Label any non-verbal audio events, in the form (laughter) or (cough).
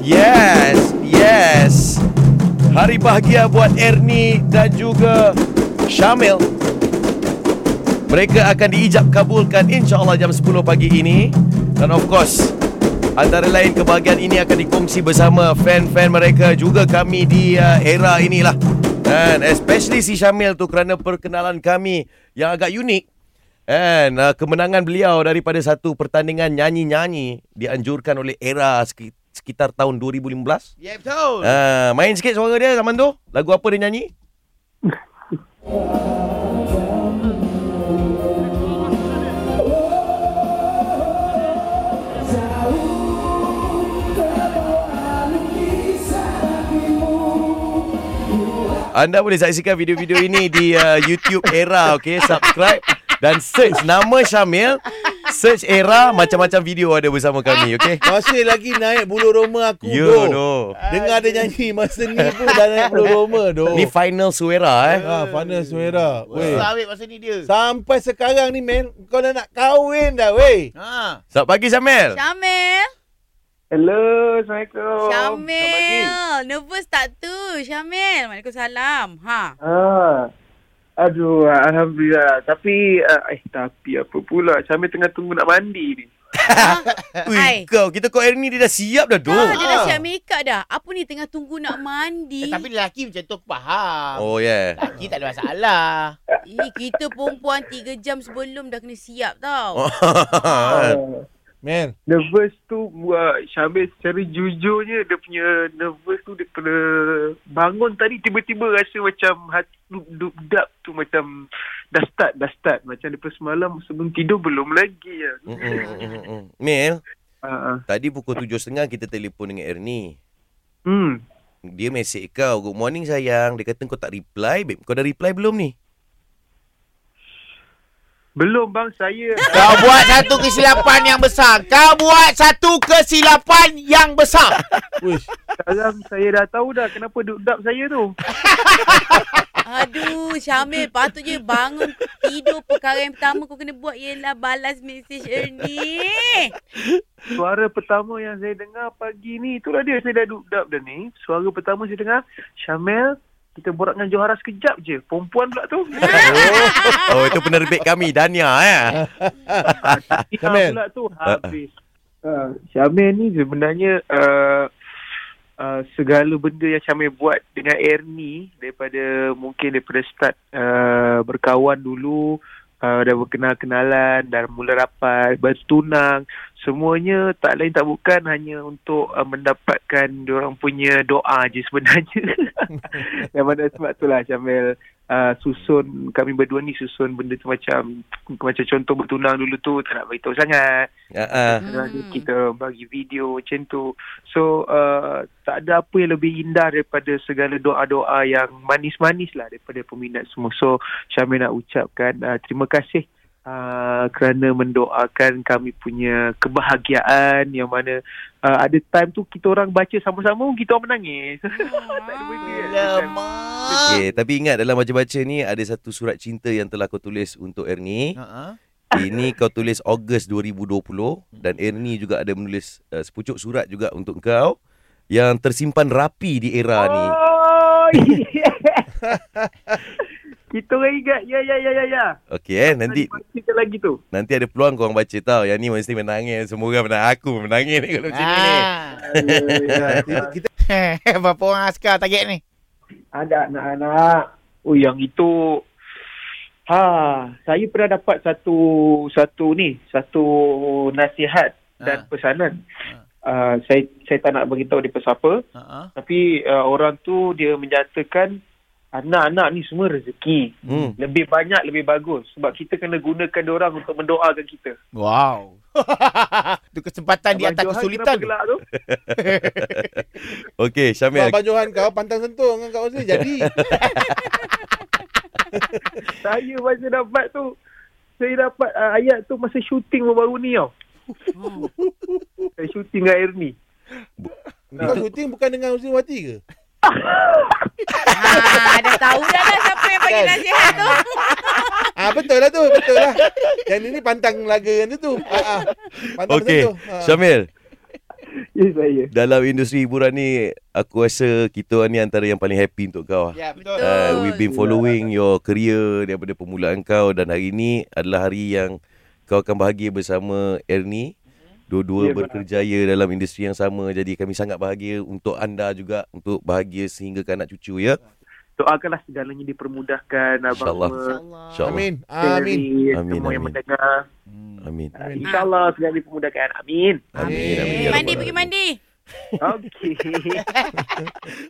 Yes, yes. Hari bahagia buat Ernie dan juga Syamil. Mereka akan diijab kabulkan insya-Allah jam 10 pagi ini. Dan of course, antara lain kebahagiaan ini akan dikongsi bersama fan-fan mereka juga kami di uh, era inilah. Dan especially si Syamil tu kerana perkenalan kami yang agak unik. And uh, kemenangan beliau daripada satu pertandingan nyanyi-nyanyi dianjurkan oleh era sekit- sekitar tahun 2015. Ya betul. Uh, main sikit suara dia zaman tu. Lagu apa dia nyanyi? Anda boleh saksikan video-video ini di uh, YouTube Era, okay? Subscribe dan search nama Syamil. Search Era, macam-macam video ada bersama kami, okay? Masih lagi naik bulu roma aku You doh. know. Dengar dia nyanyi masa ni pun dah naik bulu roma doh. Ni final suara, eh? Ha, Fana Suera. Weh. Sawit masa ni dia. Sampai sekarang ni men, kau dah nak kahwin dah weh. Ha. Selamat pagi, Syamil. Syamil. Hello, Assalamualaikum. Syamil. Nervous tak tu? Syamil. Waalaikumsalam. Ha. Ah. Aduh, Alhamdulillah. Tapi, uh, eh, tapi apa pula. Sambil tengah tunggu nak mandi ni. (laughs) Ui, Hai. kau, kita kau Ernie dia dah siap dah tu. Ah, dia dah Ah. siap make up dah. Apa ni tengah tunggu nak mandi? Eh, tapi lelaki macam tu aku faham. Oh, yeah. Lelaki tak ada masalah. Eh, kita perempuan 3 jam sebelum dah kena siap tau. (laughs) Uh, Men, nervous tu buat Syamil secara jujurnya dia punya nervous tu daripada bangun tadi tiba-tiba rasa macam hati duk dap tu macam dah start, dah start. Macam daripada semalam sebelum tidur belum lagi ya. Mm, mm, mm, mm, mm. Mel, Uh, uh. tadi pukul 7.30 kita telefon dengan Ernie. Hmm. Dia mesej kau, good morning sayang. Dia kata kau tak reply. Babe, kau dah reply belum ni? Belum bang, saya Kau buat satu kesilapan yang besar. Kau buat satu kesilapan yang besar. sekarang saya dah tahu dah kenapa duk dap saya tu. (laughs) Aduh, Syamil. Patutnya bangun tidur perkara yang pertama kau kena buat ialah balas mesej Ernie. Suara pertama yang saya dengar pagi ni, itulah dia saya dah duk dap dah ni. Suara pertama saya dengar, Syamel, kita borak dengan Johara sekejap je. Perempuan pula tu. (laughs) Oh, itu penerbit kami, Dania. Eh? Syamel. pula tu habis. Uh, Syamel ni sebenarnya uh, uh, segala benda yang Syamel buat dengan Ernie daripada mungkin daripada start uh, berkawan dulu uh, dah berkenal-kenalan dan mula rapat bertunang semuanya tak lain tak bukan hanya untuk uh, mendapatkan orang punya doa je sebenarnya. (laughs) Yang mana sebab itulah Syamel uh, susun kami berdua ni susun benda tu macam macam contoh bertunang dulu tu tak nak beritahu sangat Uh, uh. Hmm. Hmm. Kita bagi video macam tu. So, uh, tak ada apa yang lebih indah daripada segala doa-doa yang manis-manis lah daripada peminat semua. So, Syamil nak ucapkan uh, terima kasih uh, kerana mendoakan kami punya kebahagiaan yang mana uh, ada time tu kita orang baca sama-sama kita orang menangis. (laughs) tak ada benda. Lemak. Okay, tapi ingat dalam baca-baca ni ada satu surat cinta yang telah kau tulis untuk Ernie. Ha. Ini kau tulis Ogos 2020 dan Ernie juga ada menulis uh, sepucuk surat juga untuk kau yang tersimpan rapi di era ni. Oh, kita orang ingat. Ya, ya, ya, ya, ya. Okey eh, nanti Kita lagi tu. nanti ada peluang kau orang baca tau. Yang ni mesti menangis. Semua orang menang aku pun menangis ni kalau macam ni. Ah. Kita, kita Berapa orang askar target ni? Ada anak-anak. Oh yang itu ha saya pernah dapat satu satu ni satu nasihat dan Ha. pesanan. Uh, saya saya tak nak beritahu dia pasal apa Ha. tapi uh, orang tu dia menyatakan anak-anak ni semua rezeki. Hmm. Lebih banyak lebih bagus sebab kita kena gunakan dia orang untuk mendoakan kita. Wow. (laughs) Itu kesempatan di Abang atas Johan kesulitan. Kenapa gelak tu? (laughs) Okey, Syamil. Abang Johan kau pantang sentuh dengan kau sini jadi. (laughs) saya masa dapat tu saya dapat uh, ayat tu masa syuting baru ni tau. Hmm. Saya syuting dengan Ernie. Kau syuting bukan dengan Husniwati ke? Ah, dah tahu dah lah siapa yang bagi nasihat tu. Ah betul lah tu, betul lah. Yang ni ni pantang laga yang tu tu. Ah, ah. Pantang Okey, sentuh. Ah. Syamil. Ya saya. dalam industri hiburan ni aku rasa kita ni antara yang paling happy untuk kau. Ya, betul. Betul. Uh, we've been following your career daripada permulaan kau dan hari ini adalah hari yang kau akan bahagia bersama Ernie. Dua-dua Ya, berkerjaya dalam industri yang sama. Jadi kami sangat bahagia untuk anda juga untuk bahagia sehingga ke anak cucu ya. Doakanlah segalanya dipermudahkan abang InsyaAllah. semua. InsyaAllah. InsyaAllah. Amin. Terry, Amin. Amin, Semua yang amin. mendengar. Amin. Uh, InsyaAllah segalanya dipermudahkan. Amin. Amin. Amin. Pergi Ya mandi, pergi mandi. Okey. (laughs)